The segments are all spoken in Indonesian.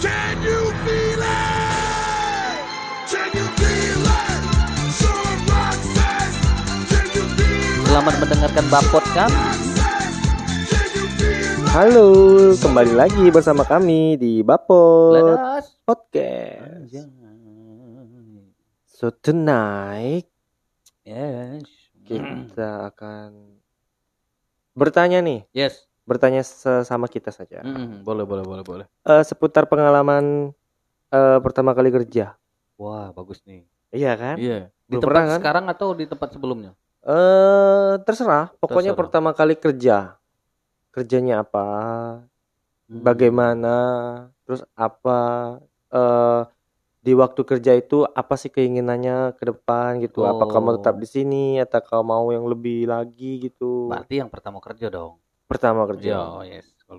Can you feel it? Can you feel it? Sean Rock says, Can you feel it? Selamat mendengarkan Bapot kan? Can you feel it? Halo, kembali lagi bersama kami di Bapot Ledas. Podcast. So tonight Yes. kita akan bertanya nih, Yes. Bertanya sesama kita saja. Mm, boleh, boleh, boleh, boleh. Eh, seputar pengalaman eh, pertama kali kerja. Wah, bagus nih. Iya kan? Iya. Di tempat pernah, kan? sekarang atau di tempat sebelumnya? Eh, terserah. Pokoknya Terserah. pertama kali kerja. Kerjanya apa? Hmm. Bagaimana? Terus apa? eh di waktu kerja itu apa sih keinginannya ke depan gitu? Apakah mau tetap Oh. di sini atau kau mau yang lebih lagi gitu? Berarti yang pertama kerja dong. Pertama kerja. Iya, yes. Gitu.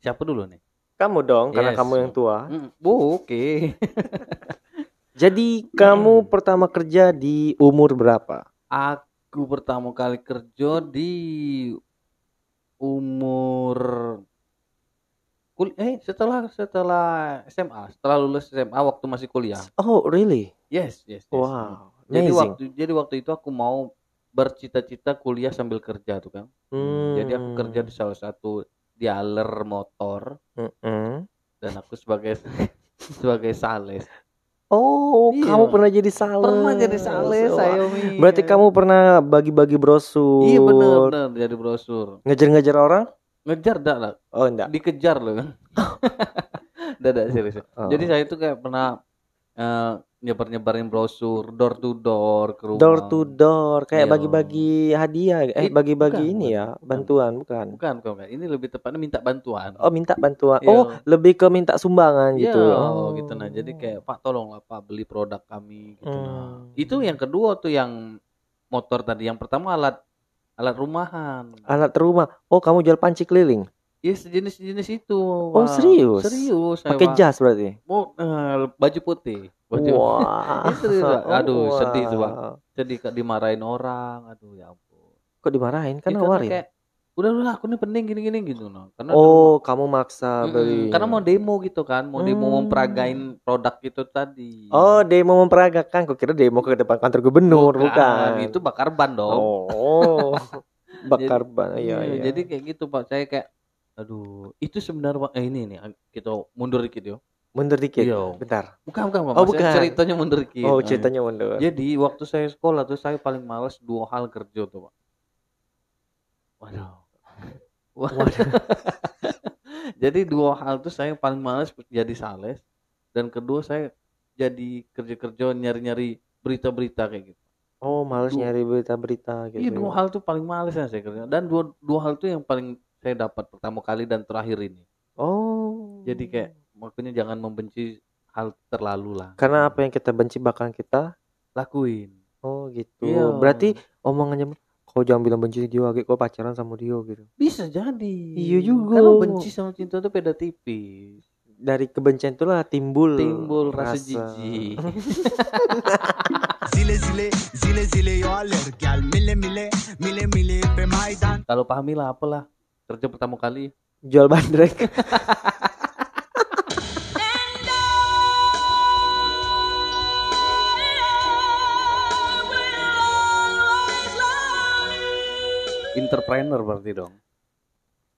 Siapa dulu nih? Kamu dong, karena Yes. kamu yang tua. Mm, oh, Oke. Jadi kamu pertama kerja di umur berapa? Aku pertama kali kerja di umur kul eh setelah setelah SMA, setelah lulus SMA waktu masih kuliah. Oh, really? Yes, yes, yes. Wow, Jadi amazing. waktu jadi waktu itu aku mau bercita-cita kuliah sambil kerja tuh kan. Hmm. Jadi aku kerja di salah satu dealer motor Mm-mm. dan aku sebagai sebagai sales. Oh, Iya. kamu pernah jadi sales. Pernah jadi sales Wah. saya Mi. Berarti kamu pernah bagi-bagi brosur. Iya bener bener jadi brosur. Ngejar-ngejar orang? Ngejar dak lah, Oh, enggak. dikejar loh kan. Dadak serius. Oh. Jadi saya itu kayak pernah eh, nyebar-nyebarin brosur door to door ke rumah. door to door kayak bagi-bagi hadiah eh bagi-bagi ini bukan, ya bantuan bukan Bukan, bukan, bukan. Ini lebih tepatnya minta bantuan. oh minta bantuan Iya. oh lebih ke minta sumbangan Iya, gitu oh gitu nah. Jadi kayak Pak tolonglah Pak beli produk kami gitu nah. Hmm. Itu yang kedua tuh yang motor tadi. Yang pertama alat alat rumahan. alat rumah oh kamu jual panci keliling Ya sejenis-jenis itu. Oh, Pak. serius? Serius. pakai Pak. jas berarti Oh, eh, baju putih. Baju wah Itu serius. Aduh, Wah. sedih tuh, Pak. sedih Kak, dimarahin orang. Aduh ya ampun. kok dimarahin kan Ya, nawarin kayak udah udah aku nih penting gini-gini gitu nah. Karena oh kamu maksa beli karena mau demo gitu kan, mau demo Hmm. memperagain produk itu tadi. oh demo memperagakan kok kira demo ke depan kantor gubernur bukan, Itu bakar ban dong. oh bakar ban iya Iya, iya Jadi kayak gitu Pak, saya kayak aduh, itu sebenarnya eh, ini nih kita mundur dikit yo. mundur dikit Iya. bentar Bukan bukan Pak, Oh, bukan. ceritanya mundur dikit. oh Nah, ceritanya mundur Jadi waktu saya sekolah tuh saya paling males dua hal kerja tuh Pak. Waduh. Waduh. jadi dua hal tuh saya paling males jadi sales dan kedua saya jadi kerja-kerja nyari-nyari berita-berita kayak gitu. Oh, males Dua- nyari berita-berita gitu. Iya dua hal tuh paling males yang saya kerja dan dua dua hal tuh yang paling saya dapat pertama kali dan terakhir ini. Oh. Jadi kayak makanya jangan membenci hal terlalu lah. karena apa yang kita benci bahkan kita Lakuin. oh gitu. Iya. Berarti omongannya kau jangan bilang benci dia, Agi, kau pacaran sama dia gitu. Bisa jadi. Iya juga. Karena benci sama cinta tuh beda tipis. Dari kebencian itulah timbul Timbul rasa jijik. Zile zile, zile zile yo Kalau pahamilah apalah kerja pertama kali Jual bandrek. entrepreneur berarti dong.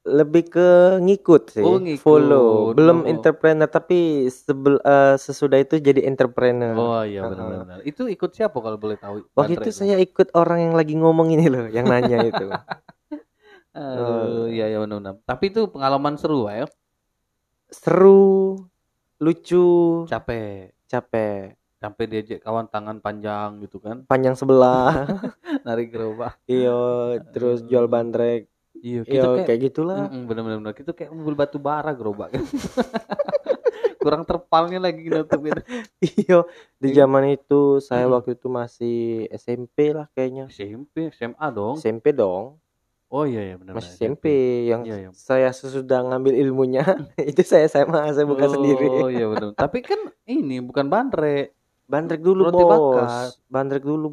Lebih ke ngikut sih, Oh, ngikut. follow. Belum Oh. entrepreneur tapi sebel, eh, sesudah itu jadi entrepreneur. Oh iya benar-benar. Itu ikut siapa kalau boleh tahu? Waktu itu saya ikut orang yang lagi ngomong ini loh, yang nanya itu. Aduh, iya iya benar-benar. Tapi itu pengalaman seru ya. Seru, lucu, Capek. capek, Sampai diajak kawan tangan panjang gitu kan. panjang sebelah. Narik gerobak. Iyo, terus jual bandrek. Iya, kita Iyo, kayak kayak gitulah. Mm-mm, bener-bener kita kayak mobil batu bara gerobak kan. Kurang terpalnya lagi nutupin. Iyo, di Iya. zaman itu saya waktu itu masih SMP lah kayaknya. SMP, SMA dong. SMP dong, Oh iya iya benar. masih SMP yang Iya, iya. saya sesudah ngambil ilmunya itu saya SMA saya buka sendiri. Oh iya benar. Tapi kan ini bukan bandrek. Bandrek dulu Roti bos, bakar. bandrek dulu Oh,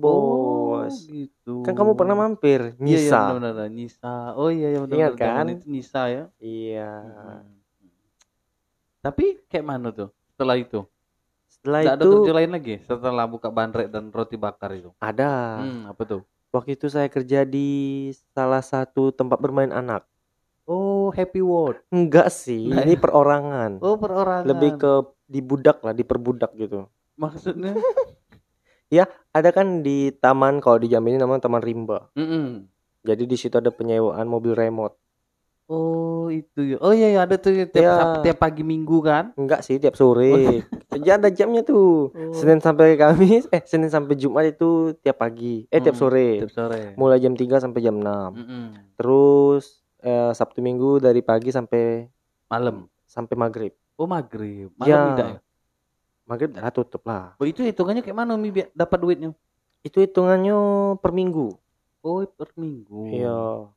bos. gitu. Kan kamu pernah mampir, Iya, iya Nisa. benar-benar Nisa. Oh iya iya benar. Ingat Zaman kan? Itu Nisa ya. Iya. Hmm. Tapi kayak mana tuh setelah itu? Setelah ada itu kerja lain lagi setelah buka bandrek dan roti bakar itu. ada. Hmm, apa tuh? Waktu itu saya kerja di salah satu tempat bermain anak. Oh, Happy World. Enggak sih, Nah, ini perorangan. Oh, perorangan. Lebih ke dibudak lah, diperbudak gitu. maksudnya. Ada kan di taman kalau di Jambi ini namanya Taman Rimba. Mm-mm. Jadi di situ ada penyewaan mobil remote. Oh, itu ya. Oh iya, iya ada tuh ya, tiap, Iya. Sab- tiap pagi Minggu kan? Enggak sih tiap sore. Ya ada jamnya tuh. Oh. Senin sampai Kamis, eh Senin sampai Jumat itu tiap pagi. Eh tiap Hmm, sore. Tiap sore. Mulai jam 3 sampai jam 6. Mm-mm. Terus eh, Sabtu Minggu dari pagi sampai Malam. sampai maghrib. Oh, maghrib. Malam Ya. tidak ya? Maghrib udah tutup lah. Oh, itu hitungannya kayak mana Mi dapat duitnya? Itu hitungannya per minggu. Oh, per minggu. Iya.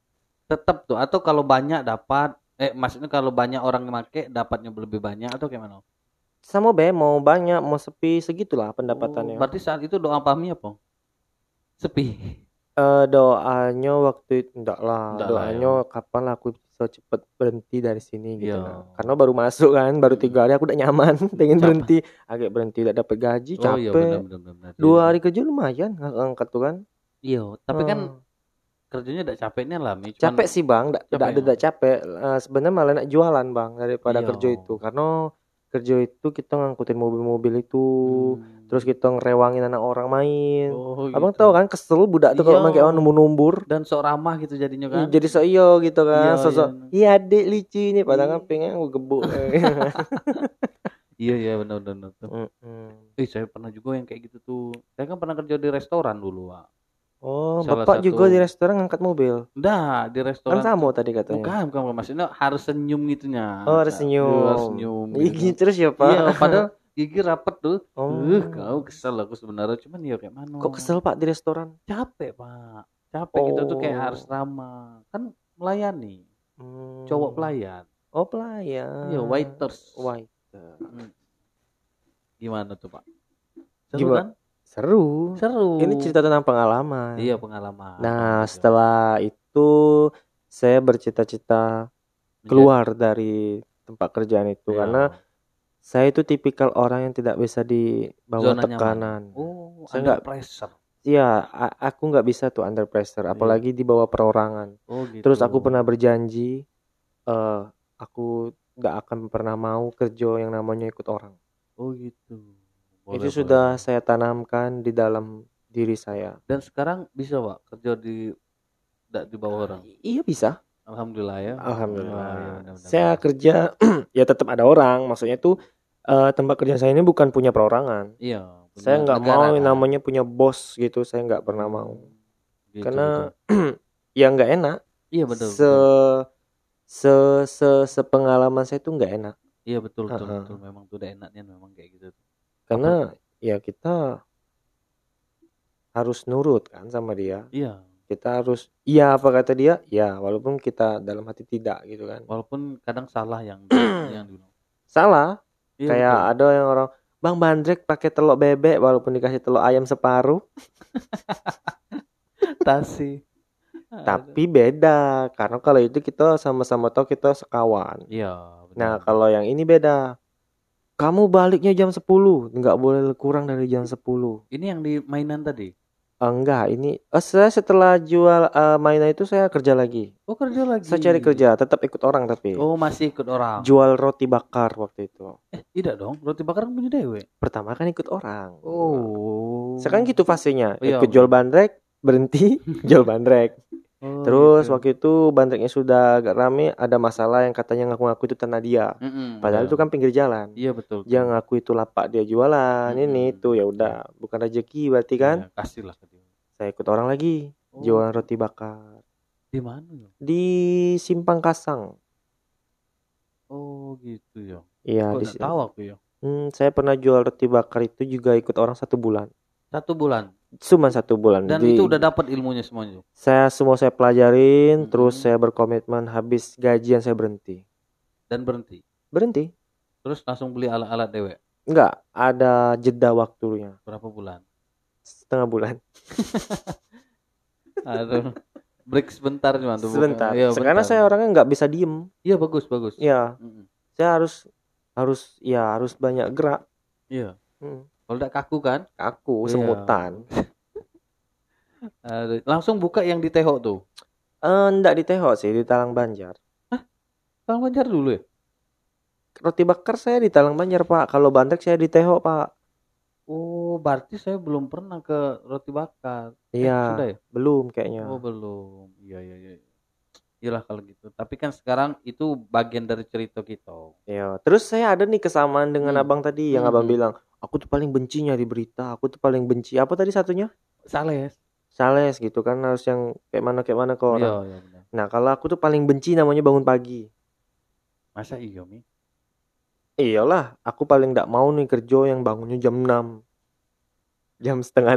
Tetap tuh atau kalau banyak dapat eh maksudnya kalau banyak orang yang make dapatnya lebih banyak atau kayak mana? Sama be mau banyak mau sepi segitulah pendapatannya. Oh, berarti saat itu doa pahmi apa? Sepi. Eh, doanya waktu itu enggak lah. Enggak lah, doanya kapan lah aku bisa cepet berhenti dari sini gitu. Iya. lah. Karena baru masuk kan, baru tiga hari aku udah nyaman, pengen berhenti, agak berhenti, tidak dapat gaji, Oh capek. iya benar benar benar. Dua Iya. hari kerja lumayan angkat tuh kan. Iya, tapi kan Hmm. Kerjanya tidak capeknya lah, Mi. Cuman- capek sih bang, tidak Capek ada tidak capek. Eh, Sebenarnya malah nak jualan bang daripada Iya. kerja itu, karena kerja itu kita ngangkutin mobil-mobil itu, Hmm. terus kita ngerewangin anak orang main. Oh, Abang gitu. tahu kan kesel budak tuh kalau Iya. main kayak numbur-numbur. dan sok ramah gitu jadinya kan. Jadi so iyo gitu kan, Iya, sosok iya adik lucu ini padahal kan Iya. pengen gue gebuk. Iya iya benar benar. benar. Mm-mm. Eh saya pernah juga yang kayak gitu tuh. Saya kan pernah kerja di restoran dulu, Pak. Oh, Salah bapak juga satu- di restoran ngangkat mobil. Nah, di Kan restoran kamu tadi katanya. Bukan, bukan, bukan. Maksudnya harus senyum gitunya. Oh, harus senyum. harus senyum. Ih, gitu. terus ya, Pak. Iya, padahal gigi rapet tuh. Oh. Uh, kau kesel aku sebenarnya cuman ya kayak mana? Kok kesel Pak di restoran? Capek, Pak. Capek gitu tuh kayak Oh. harus ramah. Kan melayani, Hmm. cowok pelayan. Oh, pelayan. Iya, waiters. Waiter. Hmm. Gimana tuh, Pak? Seru Gimana? kan? Seru. Seru. Ini cerita tentang pengalaman. Iya, pengalaman. Nah, Gitu. setelah itu saya bercita-cita Menjadi- keluar dari tempat kerjaan itu Iya. karena saya itu tipikal orang yang tidak bisa di bawah Zona nyaman. tekanan. Oh, Saya under nggak- pressure. Iya, aku nggak bisa tuh under pressure, apalagi di bawah perorangan. Oh, gitu. Terus aku pernah berjanji, eh aku nggak akan pernah mau kerja yang namanya ikut orang. Oh, gitu. Itu Boleh, sudah boleh. saya tanamkan di dalam diri saya. Dan sekarang bisa, Pak, kerja di nggak di bawah orang. Iya bisa. Alhamdulillah ya. Alhamdulillah. ya, benar-benar. Saya kerja ya tetap ada orang. Maksudnya tuh eh, tempat kerja saya ini bukan punya perorangan. Iya. Saya nggak mau kan. namanya punya bos gitu. Saya nggak pernah mau. Gitu, Karena betul. ya nggak enak. iya betul. se betul. se se sepengalaman saya tuh nggak enak. Iya betul betul, Uh-uh. betul. Memang tuh udah enaknya memang kayak gitu. Karena ya kita harus nurut kan sama dia. Iya. Kita harus iya apa kata dia? Ya, walaupun kita dalam hati tidak gitu kan. Walaupun kadang salah yang yang dulu. Salah. Iya, Kayak betul. ada yang orang Bang Bandrek pakai telur bebek walaupun dikasih telur ayam separuh, tasi. tapi beda. Karena kalau itu kita sama-sama tahu kita sekawan. Iya. betul. Nah, kalau yang ini beda. Kamu baliknya jam 10, nggak boleh kurang dari jam 10. ini yang di mainan tadi. Eh, enggak, ini eh, saya setelah jual eh, mainan itu saya kerja lagi. Oh kerja lagi. Saya cari kerja, tetap ikut orang tapi. Oh masih ikut orang. Jual roti bakar waktu itu. Eh tidak dong. Roti bakar kan punya dewe. Pertama kan ikut orang. Oh. Sekarang gitu fasenya. Iya, Ikut jual bandrek, berhenti, jual bandrek. Oh, Terus gitu. waktu itu bandreknya sudah agak rame, ada masalah yang katanya ngaku-ngaku itu tanah dia. Mm-mm, Padahal iya. itu kan pinggir jalan. Iya betul. Dia ngaku itu lapak dia jualan, ini Mm-mm. itu ya udah, bukan rezeki berarti kan. Iya, kasih lah ke dia. Saya ikut orang lagi, Oh, jualan roti bakar Di mana ya? di Simpang Kasang. Oh gitu ya. Iya, di tahu aku ya. Hmm, saya pernah jual roti bakar itu juga ikut orang satu bulan. Satu bulan. Cuma satu bulan. Dan Jadi, itu udah dapat ilmunya semuanya. saya semua saya pelajarin, Mhm. terus saya berkomitmen habis gajian saya berhenti. Dan berhenti. Berhenti? Terus langsung beli alat-alat dewe. Enggak, ada jeda waktunya. Berapa bulan? Setengah bulan. Aduh. Break sebentar cuma tuh. Sebentar. Iya, Karena saya orangnya nggak bisa diem. Iya bagus bagus. Ya, Mm-mm. saya harus harus ya harus banyak gerak Iya. Hmm. Kalau udah kaku kan, kaku Iya. semutan eh, langsung buka yang di Tehok tuh. eh ndak di Tehok sih di Talang Banjar Bang Banjar dulu ya? roti bakar saya di Talang Banjar pak kalau bandrek saya di Tehok pak Oh, berarti saya belum pernah ke roti bakar. Eh, iya sudah ya? belum kayaknya Oh, belum. Iya, iya, iya. Iyalah kalau gitu. Tapi kan sekarang itu bagian dari cerita kita. Iya, terus saya ada nih kesamaan dengan Hmm. abang tadi yang Hmm, abang hmm. bilang, aku tuh paling benci nyari berita, aku tuh paling benci apa tadi satunya? Sales. Sales gitu kan harus yang kayak mana kayak mana ke orang. Iya, iya benar. Nah, kalau aku tuh paling benci namanya bangun pagi. Masa iya, Mi? Iyalah, aku paling nggak mau nih kerja yang bangunnya jam 6. Jam setengah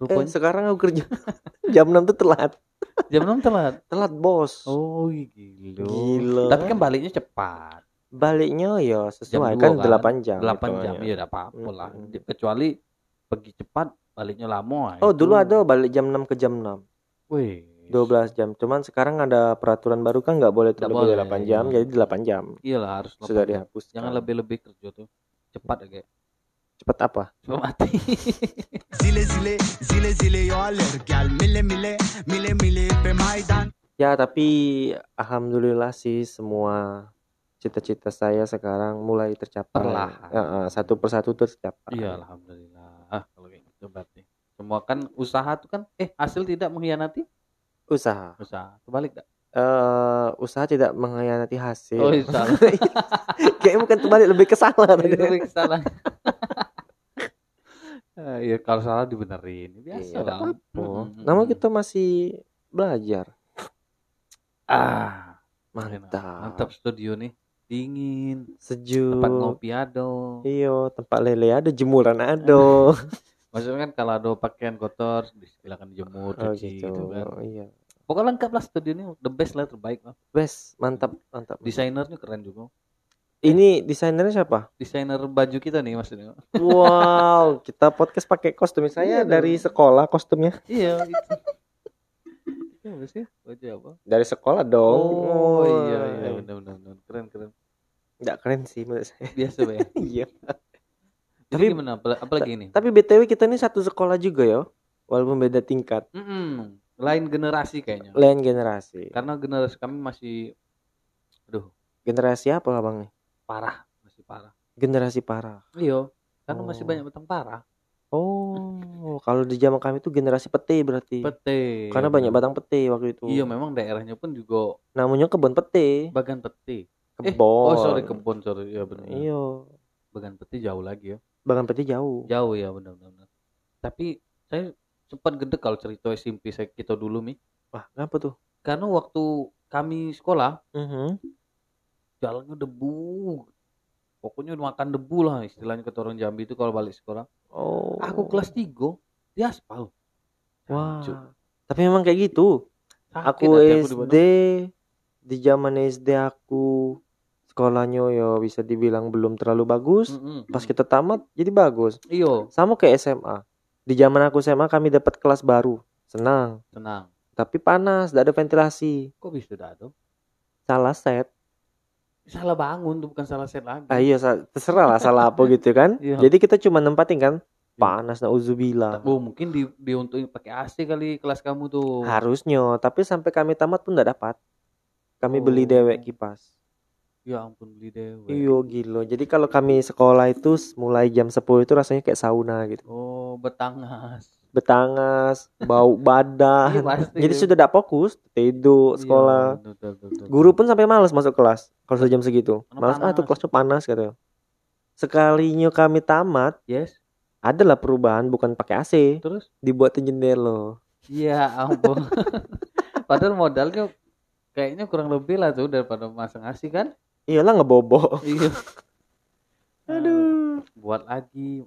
6. Eh, sekarang aku kerja jam 6 tuh telat. jam 6 telat. Telat, Bos. Oh, gila. Gila. Tapi kan baliknya cepat. Baliknya ya sesuai dua kan kan? 8 jam. 8 jam hitungannya. ya udah apa-apa lah. Kecuali pergi cepat baliknya lama. Oh, itu- dulu ada balik jam 6 ke jam 6. Wih. 12 jam. Cuman sekarang ada peraturan baru kan nggak boleh Nggak lebih dari boleh, 8 jam, iya. jadi 8 jam. Iyalah harus Sudah 8 jam. dihapus. Jangan lebih-lebih kerja tuh. Cepat ya, kayak. cepat apa? Cuma mati. zile zile zile zile yo alergal mile mile mile mile pe maidan Ya, tapi alhamdulillah sih semua cita-cita saya sekarang mulai tercapai. Perlahan. Ya, satu persatu tercapai. Iya, alhamdulillah. Gitu berarti. Semua kan usaha tuh kan eh hasil tidak mengkhianati Usaha. usaha. Kebalik dah. eh usaha tidak mengkhianati hasil. Oh, iya. Kayaknya bukan terbalik lebih ke salah tadi. Lebih ke salah. Ah, Iya, kalau salah dibenerin. Biasa Iya, lah. apa-apa. Mm-mm. Nama kita masih belajar. ah, Mantap. mantap studio nih. Dingin, Sejuk. tempat ngopi ada. Iyo, tempat lele ada, jemuran ada. Maksudnya kan kalau ada pakaian kotor, silakan dijemur, Oh cuci gitu. gitu kan. Iya. Pokoknya lengkap lah studio ini, the best lah, terbaik lah. Best, mantap, mantap. Desainernya keren juga. Ini desainernya siapa? Desainer baju kita nih maksudnya. Wow, kita podcast pakai kostum. Saya Iya dari dong. sekolah kostumnya. iya, itu. Apa sih? Baju apa? Dari sekolah dong. Oh, iya iya benar benar keren keren. Nggak keren sih menurut saya. Biasa ya. Iya. Tapi- gimana? Apa- Apalagi ini? Tapi BTW kita ini satu sekolah juga ya. Walaupun beda tingkat. Mm-mm. Lain generasi kayaknya. Lain generasi. Karena generasi kami masih Generasi apa abang nih? parah, masih parah. Generasi parah. Iya, karena masih Oh. banyak betang parah. Oh, kalau di zaman kami itu generasi pete berarti. Pete. Karena banyak batang pete waktu itu. Iya, memang daerahnya pun juga Namanya kebun pete. bagan peti. Eh, Kebon. oh sorry kebun sorry ya benar. Iya. Bagan peti jauh lagi ya. Bagan pete jauh. Jauh ya benar benar. benar. Tapi saya sempat gede kalau cerita SMP saya kita dulu mi. Wah, kenapa tuh? Karena waktu kami sekolah Mhm. jalannya debu. Pokoknya udah makan debu lah istilahnya kata orang Jambi itu kalau balik sekolah. Oh. Aku kelas 3 di aspal. Wah. Hancur. Tapi memang kayak gitu. Sakit Aku aku SD Bandung. di zaman SD aku sekolahnya ya bisa dibilang belum terlalu bagus. Mm-mm. Pas kita tamat jadi bagus. Iyo, Sama kayak SMA. Di zaman aku SMA kami dapat kelas baru. Senang. tenang. Tapi panas, tidak ada ventilasi. Kok bisa dah tuh? Salah set. Salah bangun tuh bukan salah set lagi. Ah iya, terserah lah salah apa gitu kan. Iya. Jadi kita cuma nempatin kan. Panas nauzubillah. Oh, mungkin di diuntukin pakai AC kali kelas kamu tuh. Harusnya, tapi sampai kami tamat pun tidak dapat. Kami beli Oh. dewek kipas. Ya ampun beli dewe. Iya gila. Jadi kalau kami sekolah itu mulai jam 10 itu rasanya kayak sauna gitu. Oh, betangas. Betangas, bau Iya, badan. pasti. Jadi sudah tidak fokus, tidur sekolah. Iya, betul, betul, betul. Guru pun sampai malas masuk kelas kalau sudah jam segitu. Malas ah tuh panas. kelasnya panas katanya. Sekalinya kami tamat, Yes. adalah perubahan bukan pakai AC, Terus? dibuatin jendela. Iya ampun. Padahal modalnya kayaknya kurang lebih lah tuh daripada masang AC kan? Iyalah ngebobok. Iya. Aduh. Buat lagi,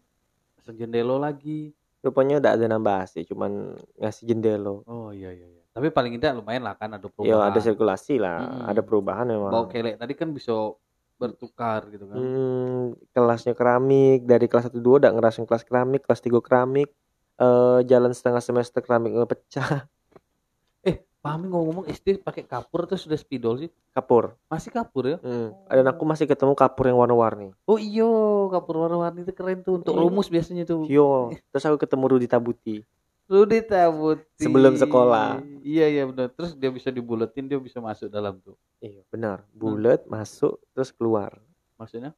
masang jendelo lagi. Rupanya udah ada nambah AC, cuman ngasih jendela. Oh iya iya iya. Tapi paling tidak lumayan lah kan ada Ya perubahan. ada sirkulasi lah, Mm-mm. ada perubahan memang. Bau kelek tadi kan bisa bertukar gitu kan. Hmm, kelasnya keramik dari kelas 1 2 udah ngerasain kelas keramik, kelas 3 keramik. Eh jalan setengah semester keramiknya pecah. Pahmi ngomong-ngomong SD pakai kapur atau sudah spidol sih? kapur Masih kapur ya? Hmm. dan aku masih ketemu kapur yang warna-warni Oh iyo, kapur warna-warni itu keren tuh untuk Iya. rumus biasanya tuh. yo terus aku ketemu Rudi Tabuti Rudi Tabuti. Sebelum sekolah. Iya iya benar. Terus dia bisa dibuletin, dia bisa masuk dalam tuh. iya benar bulat masuk terus keluar Maksudnya?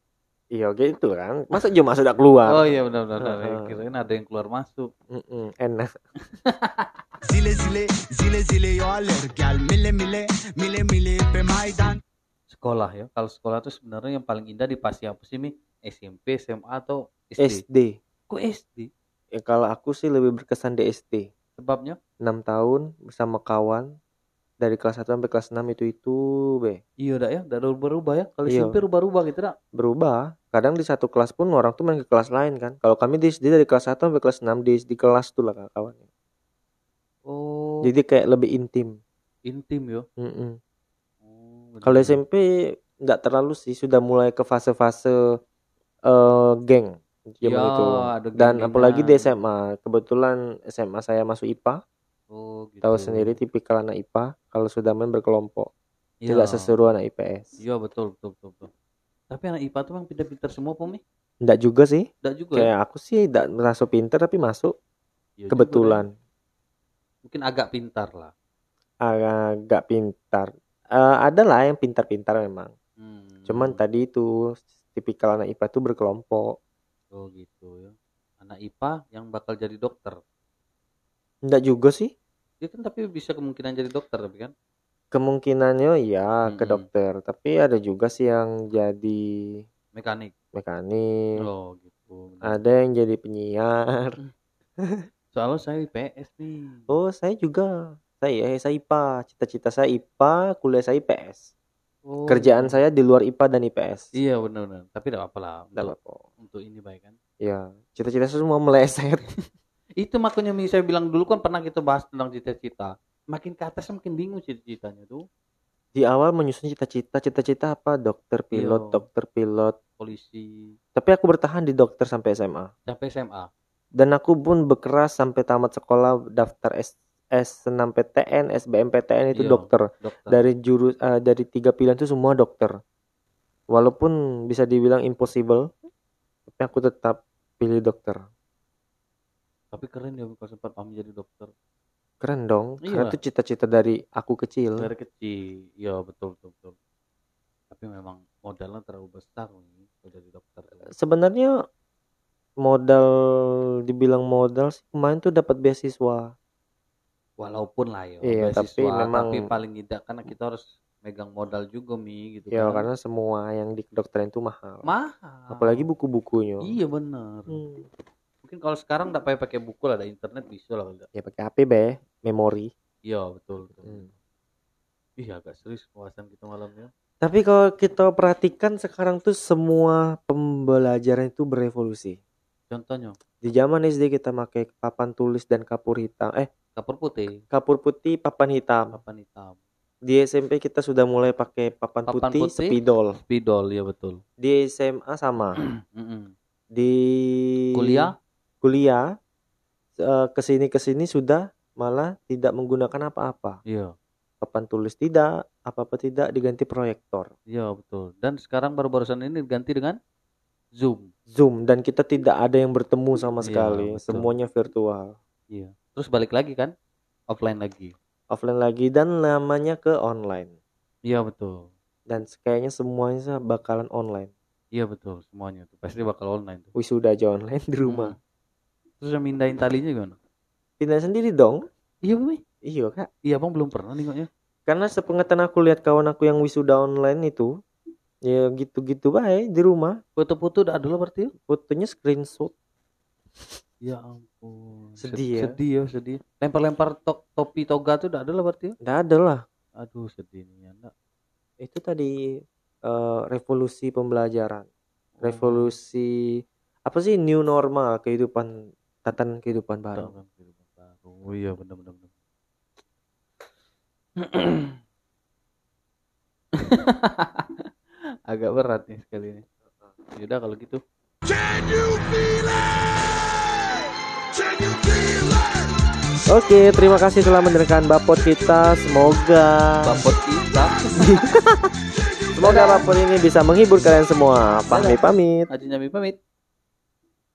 Iya gitu kan masa cuma masuk udah keluar Oh iya benar benar. benar. Heeh. Kirain ada yang keluar masuk. Mm-mm, enak Zile zile zile zile yoller gel mile mile mile mile pe maydan Sekolah ya. Kalau sekolah tuh sebenarnya yang paling indah di pasti apa sih Mi? SMP, SMA atau SD? SD Kok SD? ya kalau aku sih lebih berkesan di SD Sebabnya? 6 tahun bersama kawan dari kelas 1 sampai kelas 6 itu itu be Iya dah ya, udah berubah-ubah ya. Kalau Iya. SMP rubah-rubah gitu dah. berubah kadang di satu kelas pun orang tuh main ke kelas lain kan kalau kami di SD dari kelas 1 sampai kelas 6 di, di kelas tuh lah kawannya Oh, jadi kayak lebih intim intim yo. Mm-mm. Oh, kalau. SMP nggak terlalu sih sudah mulai ke fase-fase eh, geng zaman Ya, itu ada dan geng-gengan. apalagi di SMA kebetulan SMA saya masuk IPA Oh, gitu. tahu sendiri tipikal anak IPA kalau sudah main berkelompok Iya. tidak seseru anak IPS Iya betul betul betul. betul. Tapi anak IPA tuh memang pintar-pintar semua Pomi. Enggak juga sih Enggak juga. ya? kayak aku sih tidak merasa pinter tapi masuk Iya juga kebetulan deh. Mungkin agak pintar lah. agak pintar Eh, ada lah yang pintar-pintar memang Hmm. cuman tadi itu tipikal anak IPA itu berkelompok Oh gitu ya. Anak IPA yang bakal jadi dokter. enggak juga sih Dia kan tapi bisa kemungkinan jadi dokter tapi kan. kemungkinannya ya ke Mm-mm. dokter tapi ada juga sih yang jadi Mekanik. mekanik Oh gitu. benar. ada yang jadi penyiar Soalnya saya IPS nih. oh saya juga saya saya IPA cita-cita saya IPA kuliah saya IPS Oh, kerjaan gitu. saya di luar IPA dan IPS Iya benar-benar. Tapi tidak apa lah. Nggak Untuk, apa-apa. untuk ini baik kan. ya cita-cita saya semua meleset Itu makanya Mi saya bilang dulu kan pernah kita bahas tentang cita-cita. Makin ke atas makin bingung cita-citanya tuh. di awal menyusun cita-cita cita-cita apa dokter pilot Iya. dokter pilot Polisi tapi aku bertahan di dokter sampai SMA sampai SMA. dan aku pun bekeras sampai tamat sekolah daftar S S6PTN, SBMPTN itu Iya. dokter. Dokter. Dari jurus eh, dari tiga pilihan itu semua dokter. Walaupun bisa dibilang impossible, tapi aku tetap pilih dokter. Tapi keren ya kalau sempat paham jadi dokter. Keren dong, karena Iya. itu cita-cita dari aku kecil. Dari kecil. Iya betul betul betul. Tapi memang modalnya terlalu besar nih jadi dokter. Sebenarnya modal dibilang modal sih kemarin tuh dapat beasiswa. Walaupun lah ya Iya, tapi memang- tapi paling tidak karena kita harus megang modal juga mi gitu Ya kan. karena semua yang di kedokteran itu mahal. mahal. Apalagi buku-bukunya. Iya benar. Hmm. Mungkin kalau sekarang nggak pakai pakai buku lah, ada internet bisa lah. kalau nggak. Ya pakai HP be, memori. Iya betul betul. Hmm. Iya agak serius pembahasan kita malamnya. Tapi kalau kita perhatikan sekarang tuh semua pembelajaran itu berevolusi. Contohnya Di zaman SD kita pakai papan tulis dan kapur hitam. Eh, kapur putih, kapur putih, papan hitam. papan hitam, Di SMP kita sudah mulai pakai papan, Papan putih, putih. spidol. spidol ya betul. Di SMA sama. Di Kuliah kuliah eh, ke sini ke sini sudah malah tidak menggunakan apa-apa. Iya, Papan tulis tidak, apa-apa tidak diganti proyektor. iya betul. Dan sekarang baru-barusan ini diganti dengan Zoom. Zoom dan kita tidak ada yang bertemu sama Iya, sekali. betul. Semuanya virtual. Iya. Terus balik lagi kan, offline lagi. Offline lagi dan namanya ke online. Iya betul. Dan kayaknya semuanya bakalan online. Iya betul semuanya tuh pasti bakal online tuh. Wisuda aja online di rumah. Mm. Terus yang mindahin talinya gimana? Pindah sendiri dong. Iya Mi. Iya kak. Iya bang belum pernah nengoknya. Karena sepengetahuan aku lihat kawan aku yang wisuda online itu, ya gitu-gitu baik di rumah. Foto-foto udah ada lah berarti ya? Fotonya screenshot. Ya ampun. Sedih ya. Sedih ya sedih. Lempar-lempar to- topi toga tuh udah ada lah berarti ya? Nggak ada lah. Aduh sedih nih ya. Nggak. Itu tadi eh, revolusi pembelajaran. Oh, Revolusi apa sih new normal kehidupan tatanan kehidupan baru. Tahun kehidupan baru. Oh iya benar benar benar. Agak berat nih sekali ini. Yaudah kalau gitu. Can you feel it? Can you feel it? Oke, terima kasih telah mendengarkan Bapot kita. Semoga Bapot kita. semoga Bapot ini bisa menghibur kalian semua. Pahmi pamit. Haji pamit.